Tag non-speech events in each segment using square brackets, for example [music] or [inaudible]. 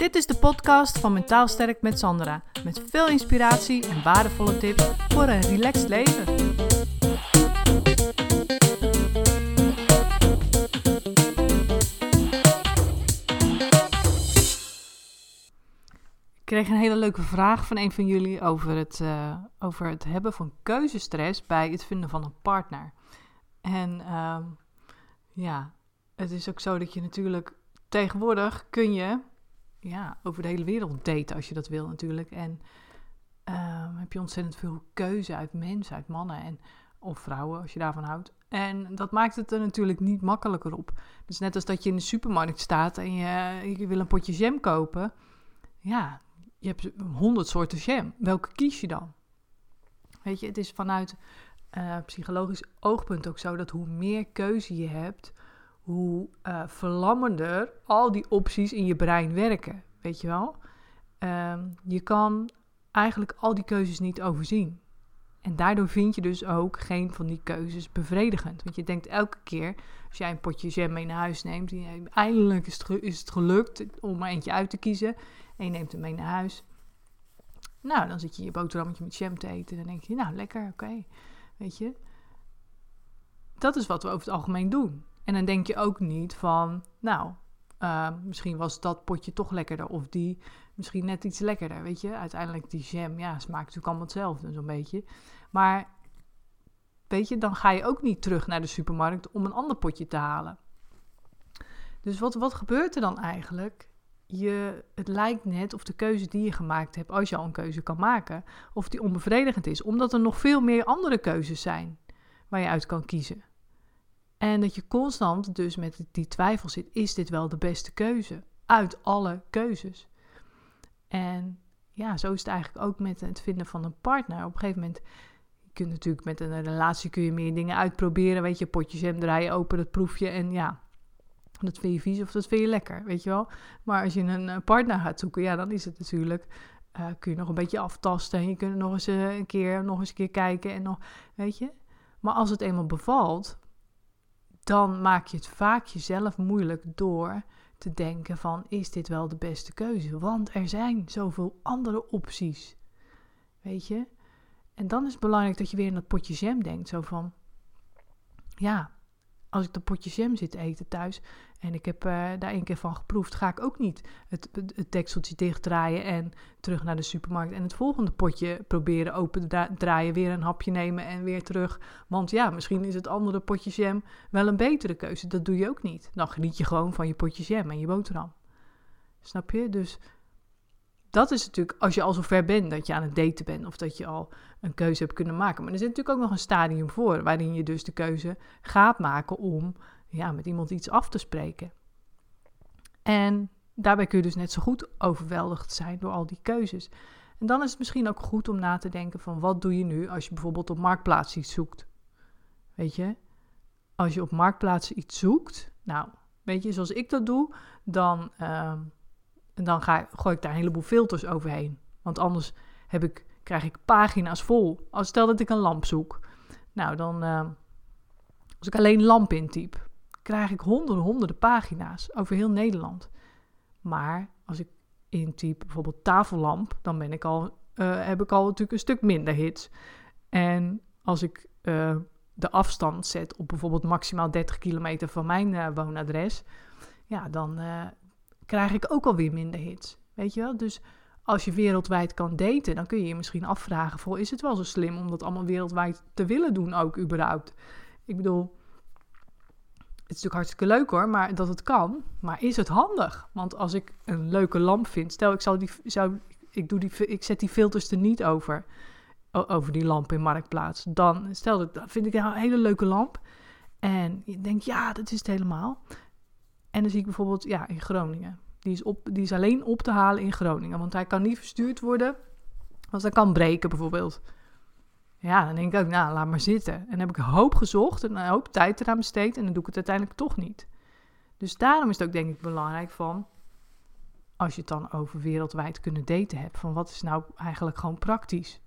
Dit is de podcast van Mentaal Sterk met Sandra. Met veel inspiratie en waardevolle tips voor een relaxed leven. Ik kreeg een hele leuke vraag van een van jullie over het, eh, over het hebben van keuzestress bij het vinden van een partner. En ehm, ja, het is ook zo dat je natuurlijk tegenwoordig kun je ja, over de hele wereld daten als je dat wil natuurlijk. En ehm, heb je ontzettend veel keuze uit mensen, uit mannen en, of vrouwen als je daarvan houdt. En dat maakt het er natuurlijk niet makkelijker op. Dus net als dat je in de supermarkt staat en je, je wil een potje jam kopen. Ja, je hebt honderd soorten jam. Welke kies je dan? Weet je, het is vanuit uh, psychologisch oogpunt ook zo dat hoe meer keuze je hebt, hoe uh, verlammender al die opties in je brein werken. Weet je wel? Um, je kan eigenlijk al die keuzes niet overzien. En daardoor vind je dus ook geen van die keuzes bevredigend. Want je denkt elke keer, als jij een potje jam mee naar huis neemt, eindelijk is het, is het gelukt om er eentje uit te kiezen. En je neemt hem mee naar huis. Nou, dan zit je je boterhammetje met jam te eten. En dan denk je, nou, lekker, oké. Weet je? Dat is wat we over het algemeen doen. En dan denk je ook niet van, nou, uh, misschien was dat potje toch lekkerder. Of die misschien net iets lekkerder, weet je. Uiteindelijk die jam, ja, smaakt natuurlijk allemaal hetzelfde, zo'n beetje. Maar, weet je, dan ga je ook niet terug naar de supermarkt om een ander potje te halen. Dus wat, wat gebeurt er dan eigenlijk? Je, het lijkt net of de keuze die je gemaakt hebt, als je al een keuze kan maken, of die onbevredigend is. Omdat er nog veel meer andere keuzes zijn waar je uit kan kiezen. En dat je constant dus met die twijfel zit: is dit wel de beste keuze? Uit alle keuzes. En ja, zo is het eigenlijk ook met het vinden van een partner. Op een gegeven moment, je kunt natuurlijk met een relatie kun je meer dingen uitproberen. Weet je, potjes hem draaien open, dat proef je. En ja, dat vind je vies of dat vind je lekker, weet je wel. Maar als je een eh, partner gaat zoeken, ja, dan is het natuurlijk... Uh, kun je nog een beetje aftasten en je kunt nog eens uh, een keer, nog eens een keer kijken en nog, weet je. Maar als het eenmaal bevalt, dan maak je het vaak jezelf moeilijk door te denken van is dit wel de beste keuze? Want er zijn zoveel andere opties. Weet je? En dan is het belangrijk dat je weer in dat potje jam denkt. Zo van, ja, als ik dat potje jam zit eten thuis en ik heb uh, daar een keer van geproefd, ga ik ook niet het, het, dekseltje dichtdraaien en terug naar de supermarkt en het volgende potje proberen open draaien, weer een hapje nemen en weer terug. Want ja, misschien is het andere potje jam wel een betere keuze. Dat doe je ook niet. Dan geniet je gewoon van je potje jam en je boterham. Snap je? Dus dat is natuurlijk als je al zo ver bent dat je aan het daten bent of dat je al een keuze hebt kunnen maken. Maar er zit natuurlijk ook nog een stadium voor waarin je dus de keuze gaat maken om ja, met iemand iets af te spreken. En daarbij kun je dus net zo goed overweldigd zijn door al die keuzes. En dan is het misschien ook goed om na te denken van wat doe je nu als je bijvoorbeeld op marktplaats iets zoekt. Weet je, als je op marktplaats iets zoekt, nou, weet je, zoals ik dat doe, dan, uh, dan ga, gooi ik daar een heleboel filters overheen. Want anders heb ik, krijg ik pagina's vol. Als stel dat ik een lamp zoek. Nou, dan, uh, als ik alleen lamp intyp, krijg ik honderden, honderden pagina's over heel Nederland. Maar als ik intyp bijvoorbeeld tafellamp, dan ben ik al, uh, heb ik al natuurlijk een stuk minder hits. En als ik uh, de afstand zet op bijvoorbeeld maximaal 30 kilometer van mijn uh, woonadres, ja, dan krijg ik ook alweer minder hits. Weet je wel? Dus als je wereldwijd kan daten, dan kun je je misschien afvragen: voor, is het wel zo slim om dat allemaal wereldwijd te willen doen, ook überhaupt? Ik bedoel, het is natuurlijk hartstikke leuk hoor, maar dat het kan. Maar is het handig? Want als ik een leuke lamp vind, stel ik, zou die, zou, ik, doe die, ik zet die filters er niet over, over die lamp in Marktplaats. Dan stel dat, dan vind ik een hele leuke lamp. En je denkt, ja, dat is het helemaal. En dan zie ik bijvoorbeeld, ja, in Groningen. Die is, op, die is alleen op te halen in Groningen. Want hij kan niet verstuurd worden, want hij kan breken bijvoorbeeld. Ja, dan denk ik ook, nou, laat maar zitten. En dan heb ik hoop gezocht en een hoop tijd eraan besteed en dan doe ik het uiteindelijk toch niet. Dus daarom is het ook denk ik belangrijk van, als je het dan over wereldwijd kunnen daten hebt, van wat is nou eigenlijk gewoon praktisch?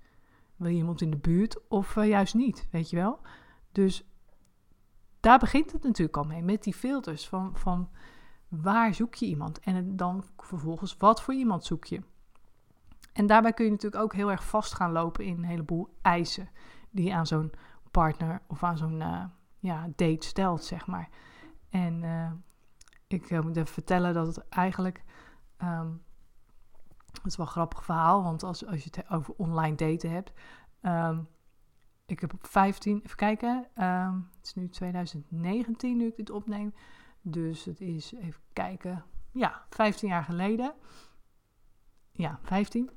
Wil je iemand in de buurt of uh, juist niet, weet je wel? Dus daar begint het natuurlijk al mee, met die filters van, van waar zoek je iemand? En dan vervolgens, wat voor iemand zoek je? En daarbij kun je natuurlijk ook heel erg vast gaan lopen in een heleboel eisen die je aan zo'n partner of aan zo'n uh, ja, date stelt, zeg maar. En uh, ik uh, moet even vertellen dat het eigenlijk. Dat is wel een grappig verhaal, want als, als je het over online daten hebt. Um, ik heb op 15, even kijken, um, het is nu 2019 nu ik dit opneem. Dus het is, even kijken, ja, 15 jaar geleden. Ja, 15.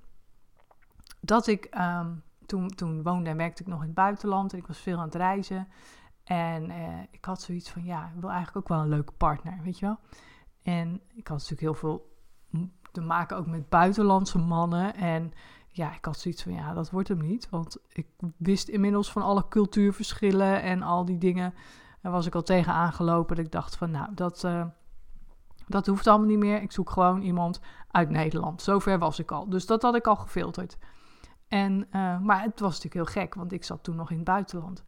Dat ik, um, toen, toen woonde en werkte ik nog in het buitenland en ik was veel aan het reizen. En uh, ik had zoiets van, ja, ik wil eigenlijk ook wel een leuke partner, weet je wel. En ik had natuurlijk heel veel te maken ook met buitenlandse mannen. En ja, ik had zoiets van, ja, dat wordt hem niet. Want ik wist inmiddels van alle cultuurverschillen en al die dingen. Daar was ik al tegen aangelopen. Dat ik dacht van, nou, dat, uh, dat hoeft allemaal niet meer. Ik zoek gewoon iemand uit Nederland. Zover was ik al. Dus dat had ik al gefilterd. En, uh, maar het was natuurlijk heel gek, want ik zat toen nog in het buitenland.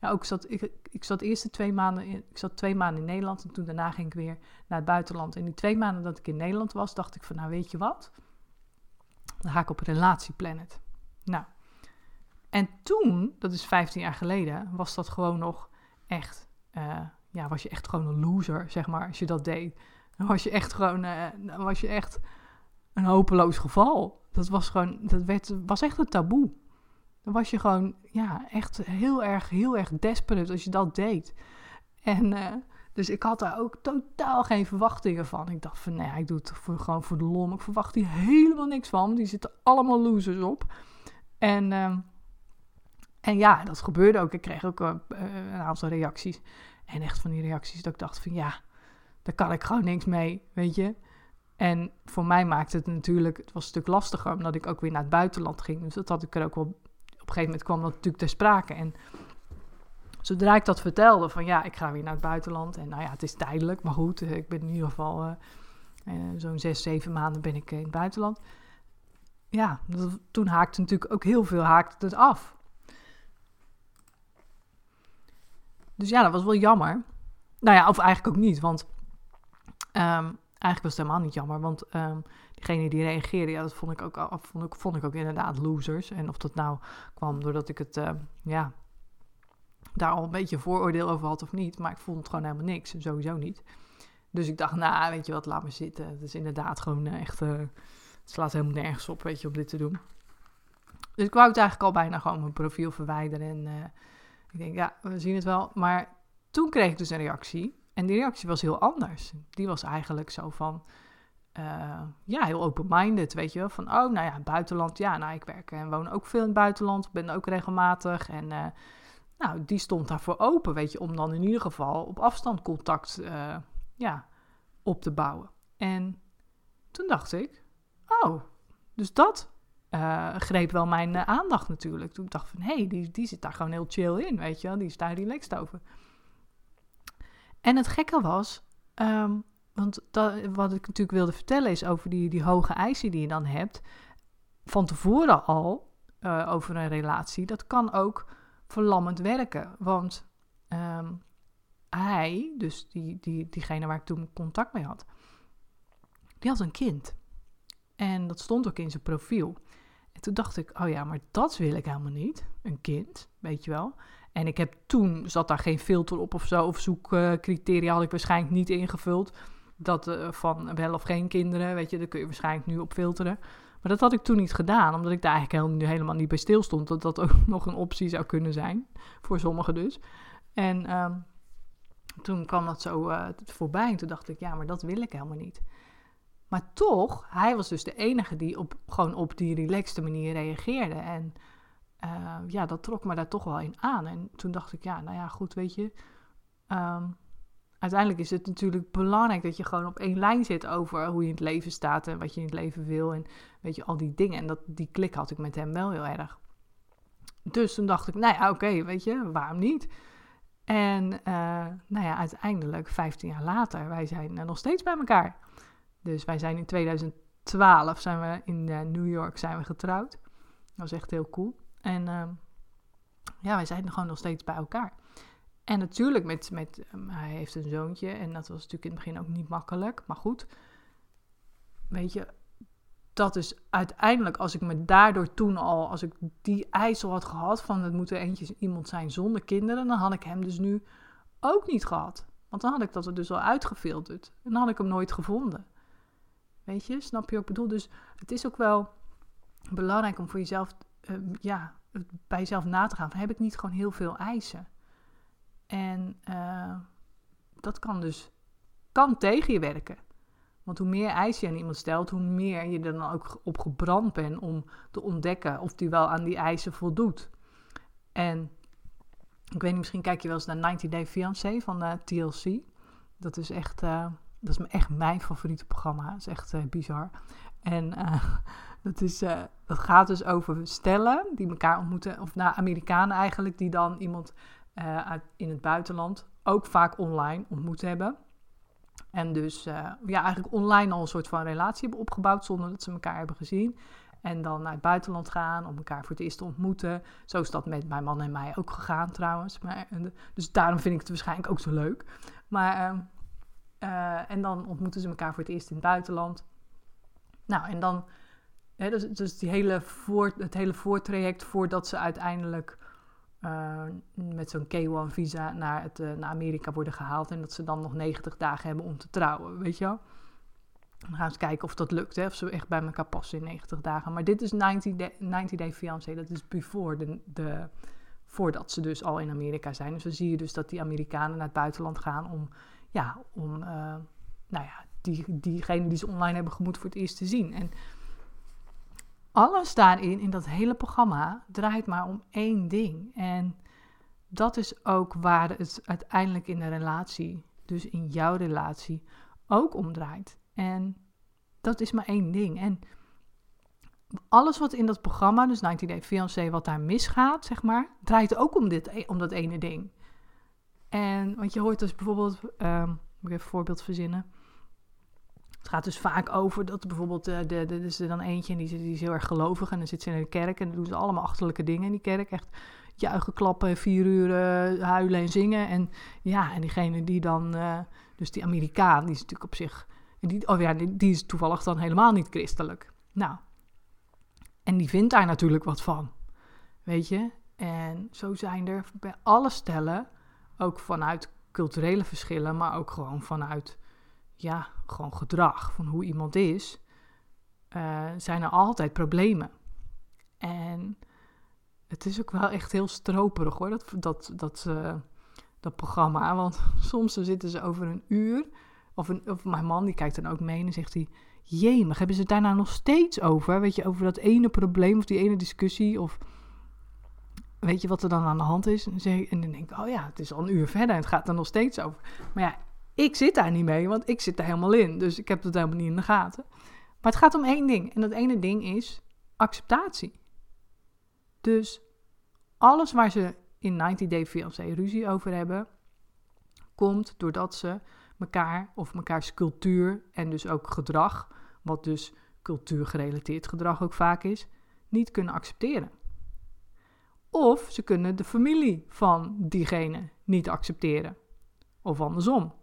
Ja, ook zat, ik, ik zat eerste twee maanden, in, ik zat twee maanden in Nederland en toen daarna ging ik weer naar het buitenland. En die twee maanden dat ik in Nederland was, dacht ik van, nou weet je wat, dan ga ik op Relatieplanet. Nou, en toen, dat is 15 jaar geleden, was dat gewoon nog echt, uh, ja, was je echt gewoon een loser, zeg maar, als je dat deed. Dan was je echt gewoon, uh, was je echt een hopeloos geval. Dat was gewoon, dat werd, was echt een taboe. Dan was je gewoon, ja, echt heel erg, heel erg desperate als je dat deed. En uh, dus ik had daar ook totaal geen verwachtingen van. Ik dacht van, nee, nou ik doe het voor, gewoon voor de lol. Ik verwacht hier helemaal niks van. Die zitten allemaal losers op. En, uh, en ja, dat gebeurde ook. Ik kreeg ook uh, een aantal reacties. En echt van die reacties dat ik dacht van, ja, daar kan ik gewoon niks mee, weet je. En voor mij maakte het natuurlijk, het was een stuk lastiger, omdat ik ook weer naar het buitenland ging. Dus dat had ik er ook wel, op een gegeven moment kwam dat natuurlijk ter sprake. En zodra ik dat vertelde, van ja, ik ga weer naar het buitenland. En nou ja, het is tijdelijk, maar goed, eh, ik ben in ieder geval uh, uh, zo'n zes, zeven maanden ben ik in het buitenland. Ja, toen haakte natuurlijk ook heel veel haakte het af. Dus ja, dat was wel jammer. Nou ja, of eigenlijk ook niet, want um, eigenlijk was het helemaal niet jammer, want um, diegene die reageerde, ja, dat vond ik, ook, vond, ik, vond ik ook inderdaad losers. En of dat nou kwam doordat ik het, uh, ja, daar al een beetje vooroordeel over had of niet. Maar ik vond het gewoon helemaal niks. Sowieso niet. Dus ik dacht, nou, weet je wat, laat me zitten. Het is inderdaad gewoon uh, echt... Uh, het slaat helemaal nergens op, weet je, om dit te doen. Dus ik wou het eigenlijk al bijna gewoon mijn profiel verwijderen. En uh, ik denk, ja, we zien het wel. Maar toen kreeg ik dus een reactie. En die reactie was heel anders. Die was eigenlijk zo van... Uh, ja, heel open-minded, weet je wel. Van, oh, nou ja, buitenland. Ja, nou, ik werk en woon ook veel in het buitenland. Ben ook regelmatig. En uh, nou, die stond daarvoor open, weet je, om dan in ieder geval op afstand contact uh, ja, op te bouwen. En toen dacht ik, oh, dus dat greep wel mijn aandacht natuurlijk. Toen dacht ik van, hé, hey, die, die zit daar gewoon heel chill in, weet je wel, die is daar relaxed over. En het gekke was, um, want dat, wat ik natuurlijk wilde vertellen is over die, die hoge eisen die je dan hebt, van tevoren al over een relatie, dat kan ook verlammend werken. Want um, hij, dus die, die, diegene waar ik toen contact mee had, die had een kind. En dat stond ook in zijn profiel. En toen dacht ik, oh ja, maar dat wil ik helemaal niet. Een kind, weet je wel. En ik heb toen, zat daar geen filter op of zo, of zoekcriteria had ik waarschijnlijk niet ingevuld. Dat uh, van wel of geen kinderen, weet je, daar kun je waarschijnlijk nu op filteren. Maar dat had ik toen niet gedaan, omdat ik daar eigenlijk helemaal niet bij stil stond. Dat dat [laughs] ook nog een optie zou kunnen zijn, voor sommigen dus. En um, toen kwam dat zo uh, voorbij en toen dacht ik, ja, maar dat wil ik helemaal niet. Maar toch, hij was dus de enige die op, gewoon op die relaxte manier reageerde. En uh, ja, dat trok me daar toch wel in aan. En toen dacht ik, ja, nou ja, goed, weet je... Um, uiteindelijk is het natuurlijk belangrijk dat je gewoon op één lijn zit over hoe je in het leven staat en wat je in het leven wil en weet je, al die dingen. En dat, die klik had ik met hem wel heel erg. Dus toen dacht ik, nou ja, oké, weet je, waarom niet? En uh, nou ja, uiteindelijk, 15 jaar later, wij zijn nog steeds bij elkaar. Dus wij zijn in 2012 zijn we in uh, New York zijn we getrouwd. Dat was echt heel cool. En uh, ja, wij zijn gewoon nog steeds bij elkaar. En natuurlijk, met, met, um, hij heeft een zoontje en dat was natuurlijk in het begin ook niet makkelijk. Maar goed, weet je, dat is uiteindelijk, als ik me daardoor toen al, als ik die eisel had gehad van het moet er eentje iemand zijn zonder kinderen, dan had ik hem dus nu ook niet gehad. Want dan had ik dat er dus al uitgefilterd. En dan had ik hem nooit gevonden. Weet je, snap je wat ik bedoel? Dus het is ook wel belangrijk om voor jezelf, uh, ja, bij jezelf na te gaan. Heb ik niet gewoon heel veel eisen? En uh, dat kan dus kan tegen je werken. Want hoe meer eisen je aan iemand stelt, hoe meer je er dan ook op gebrand bent om te ontdekken of die wel aan die eisen voldoet. En ik weet niet, misschien kijk je wel eens naar 90 Day Fiancé van eh, TLC. Dat is echt, uh, dat is echt mijn favoriete programma. Dat is echt bizar. En [laughs] dat, is, dat gaat dus over stellen die elkaar ontmoeten, of nou, Amerikanen eigenlijk, die dan iemand uit, in het buitenland, ook vaak online, ontmoet hebben. En dus ja, eigenlijk online al een soort van relatie hebben opgebouwd zonder dat ze elkaar hebben gezien. En dan naar het buitenland gaan om elkaar voor het eerst te ontmoeten. Zo is dat met mijn man en mij ook gegaan trouwens. Maar, dus daarom vind ik het waarschijnlijk ook zo leuk. Maar, uh, en dan ontmoeten ze elkaar voor het eerst in het buitenland. Nou, en dan, hè, dus, dus die hele voor, het hele voortraject voordat ze uiteindelijk uh, met zo'n K1-visa naar, het, uh, naar Amerika worden gehaald. En dat ze dan nog 90 dagen hebben om te trouwen, weet je wel. Dan gaan eens kijken of dat lukt, hè, of ze echt bij elkaar passen in 90 dagen. Maar dit is 90 Day, 90 day Fiancé, dat is before de, de, voordat ze dus al in Amerika zijn. Dus dan zie je dus dat die Amerikanen naar het buitenland gaan om, ja, om uh, nou ja, die, diegene die ze online hebben gemoet voor het eerst te zien. En alles daarin, in dat hele programma, draait maar om één ding. En dat is ook waar het uiteindelijk in de relatie, dus in jouw relatie, ook om draait. En dat is maar één ding. En alles wat in dat programma, dus 90 Day Fiancé, wat daar misgaat, zeg maar, draait ook om, dit, om dat ene ding. En want je hoort dus bijvoorbeeld, um, moet ik even een voorbeeld verzinnen. Het gaat dus vaak over dat bijvoorbeeld, uh, de, de, is er dan eentje en die, die is heel erg gelovig en dan zit ze in de kerk en dan doen ze allemaal achterlijke dingen in die kerk. Echt juichen, klappen, vier uur huilen en zingen. En ja, en diegene die dan, uh, dus die Amerikaan, die is natuurlijk op zich die, oh ja, die, is toevallig dan helemaal niet christelijk. Nou, en die vindt daar natuurlijk wat van. Weet je? En zo zijn er bij alle stellen, ook vanuit culturele verschillen, maar ook gewoon vanuit, ja, gewoon gedrag, van hoe iemand is, uh, zijn er altijd problemen. En het is ook wel echt heel stroperig hoor, dat, dat, dat, uh, dat programma. Want [laughs] soms zitten ze over een uur of, een, of mijn man, die kijkt dan ook mee en zegt hij... Jemig, hebben ze het daar nou nog steeds over? Weet je, over dat ene probleem of die ene discussie? Of weet je wat er dan aan de hand is? En dan denk ik, oh ja, het is al een uur verder en het gaat er nog steeds over. Maar ja, ik zit daar niet mee, want ik zit er helemaal in. Dus ik heb het helemaal niet in de gaten. Maar het gaat om één ding. En dat ene ding is acceptatie. Dus alles waar ze in 90 Day Fiancé ruzie over hebben, komt doordat ze elkaar of mekaars cultuur en dus ook gedrag, wat dus cultuurgerelateerd gedrag ook vaak is, niet kunnen accepteren. Of ze kunnen de familie van diegene niet accepteren. Of andersom.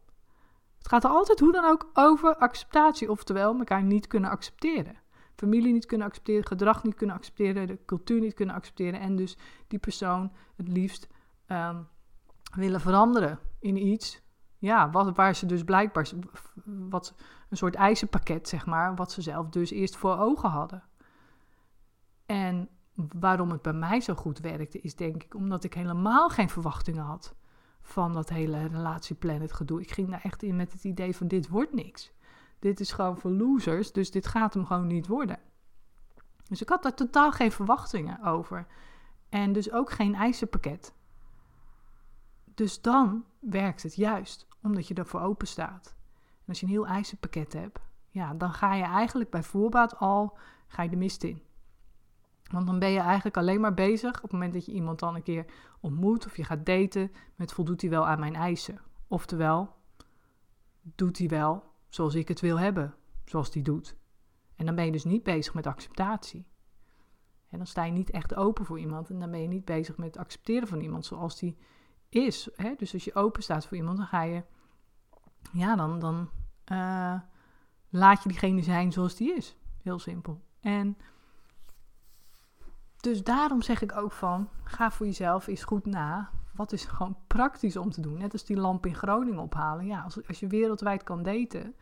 Het gaat er altijd hoe dan ook over acceptatie, oftewel elkaar niet kunnen accepteren. Familie niet kunnen accepteren, gedrag niet kunnen accepteren, de cultuur niet kunnen accepteren en dus die persoon het liefst um, willen veranderen in iets ja, wat, waar ze dus blijkbaar wat een soort eisenpakket, zeg maar, wat ze zelf dus eerst voor ogen hadden. En waarom het bij mij zo goed werkte, is denk ik omdat ik helemaal geen verwachtingen had van dat hele relatieplanet gedoe. Ik ging daar echt in met het idee van dit wordt niks. Dit is gewoon voor losers, dus dit gaat hem gewoon niet worden. Dus ik had daar totaal geen verwachtingen over. En dus ook geen eisenpakket. Dus dan werkt het juist, omdat je ervoor open staat. En als je een heel eisenpakket hebt, ja, dan ga je eigenlijk bij voorbaat al ga je de mist in. Want dan ben je eigenlijk alleen maar bezig op het moment dat je iemand dan een keer ontmoet of je gaat daten met voldoet hij wel aan mijn eisen. Oftewel, doet hij wel zoals ik het wil hebben, zoals hij doet. En dan ben je dus niet bezig met acceptatie. En dan sta je niet echt open voor iemand en dan ben je niet bezig met accepteren van iemand zoals die is. Hè? Dus als je open staat voor iemand, dan ga je, ja, dan, dan eh, laat je diegene zijn zoals die is. Heel simpel. En dus daarom zeg ik ook van, ga voor jezelf eens goed na. Wat is gewoon praktisch om te doen? Net als die lamp in Groningen ophalen. Ja, als, als je wereldwijd kan daten.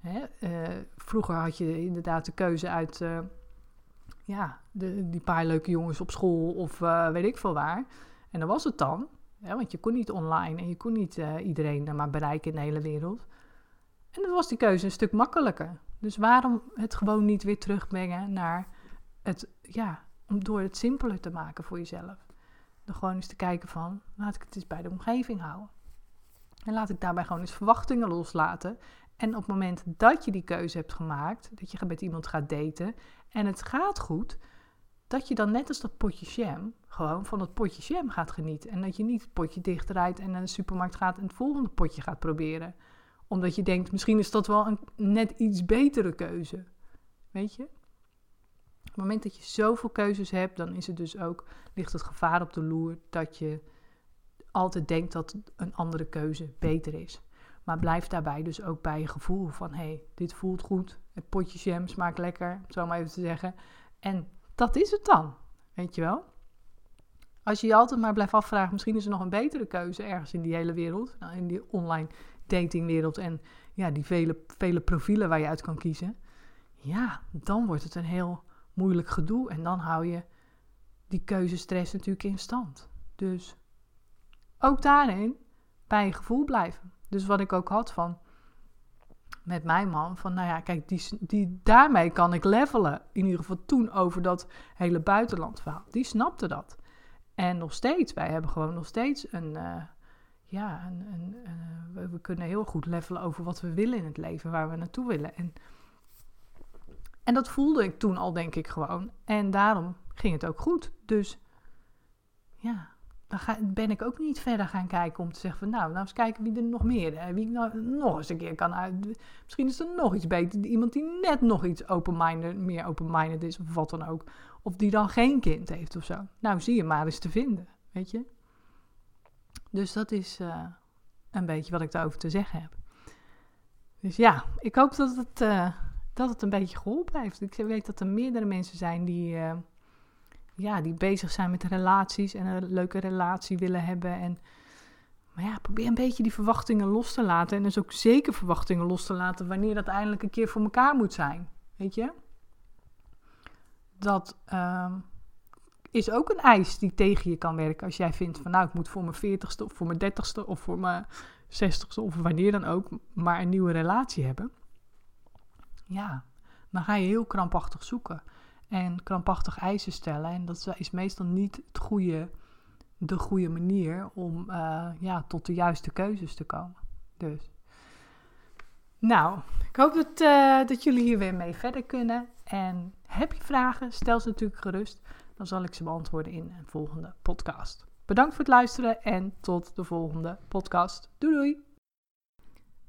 Hè, eh, vroeger had je inderdaad de keuze uit, uh, ja, de, die paar leuke jongens op school of uh, weet ik veel waar. En dan was het dan. Hè, want je kon niet online en je kon niet iedereen maar bereiken in de hele wereld. En dan was die keuze een stuk makkelijker. Dus waarom het gewoon niet weer terugbrengen naar het, ja, om door het simpeler te maken voor jezelf. Door gewoon eens te kijken van, laat ik het eens bij de omgeving houden. En laat ik daarbij gewoon eens verwachtingen loslaten. En op het moment dat je die keuze hebt gemaakt, dat je met iemand gaat daten en het gaat goed, dat je dan net als dat potje jam, gewoon van dat potje jam gaat genieten. En dat je niet het potje dichtdraait en naar de supermarkt gaat en het volgende potje gaat proberen. Omdat je denkt, misschien is dat wel een net iets betere keuze. Weet je? Op het moment dat je zoveel keuzes hebt, dan is het dus ook, ligt het gevaar op de loer dat je altijd denkt dat een andere keuze beter is. Maar blijf daarbij dus ook bij je gevoel van, hé, hey, dit voelt goed, het potje jam smaakt lekker, zo maar even te zeggen. En dat is het dan, weet je wel? Als je je altijd maar blijft afvragen, misschien is er nog een betere keuze ergens in die hele wereld, nou, in die online datingwereld en ja, die vele, vele profielen waar je uit kan kiezen. Ja, dan wordt het een heel moeilijk gedoe. En dan hou je die keuzestress natuurlijk in stand. Dus ook daarin bij je gevoel blijven. Dus wat ik ook had van met mijn man, van nou ja, kijk, die, die, daarmee kan ik levelen. In ieder geval toen over dat hele buitenlandverhaal. Die snapte dat. En nog steeds, wij hebben gewoon nog steeds een, uh, ja, een, een, we kunnen heel goed levelen over wat we willen in het leven, waar we naartoe willen. En en dat voelde ik toen al, denk ik gewoon. En daarom ging het ook goed. Dus ja, dan ga, ben ik ook niet verder gaan kijken om te zeggen van nou, nou eens kijken wie er nog meer, eh, wie ik nou nog eens een keer kan uit. Misschien is er nog iets beter. Iemand die net nog iets open-minded, meer open-minded is of wat dan ook. Of die dan geen kind heeft of zo. Nou, zie je maar eens te vinden, weet je. Dus dat is uh, een beetje wat ik daarover te zeggen heb. Dus ja, ik hoop dat het... Uh, dat het een beetje geholpen heeft. Ik weet dat er meerdere mensen zijn die, uh, ja, die bezig zijn met relaties en een leuke relatie willen hebben. En, maar ja, probeer een beetje die verwachtingen los te laten. En dus ook zeker verwachtingen los te laten wanneer dat eindelijk een keer voor elkaar moet zijn. Weet je? Dat uh, is ook een eis die tegen je kan werken. Als jij vindt van nou, ik moet voor mijn veertigste of voor mijn dertigste of voor mijn zestigste of wanneer dan ook maar een nieuwe relatie hebben ja, dan ga je heel krampachtig zoeken. En krampachtig eisen stellen. En dat is meestal niet het goede, de goede manier om uh, ja, tot de juiste keuzes te komen. Dus. Nou, ik hoop dat, uh, dat jullie hier weer mee verder kunnen. En heb je vragen, stel ze natuurlijk gerust. Dan zal ik ze beantwoorden in een volgende podcast. Bedankt voor het luisteren en tot de volgende podcast. Doei doei!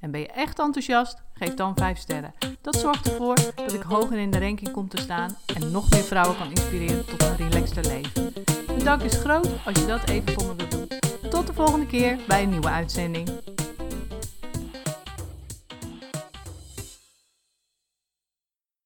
En ben je echt enthousiast? Geef dan 5 sterren. Dat zorgt ervoor dat ik hoger in de ranking kom te staan en nog meer vrouwen kan inspireren tot een relaxter leven. De dank is groot als je dat even voor me wilt doen. Tot de volgende keer bij een nieuwe uitzending.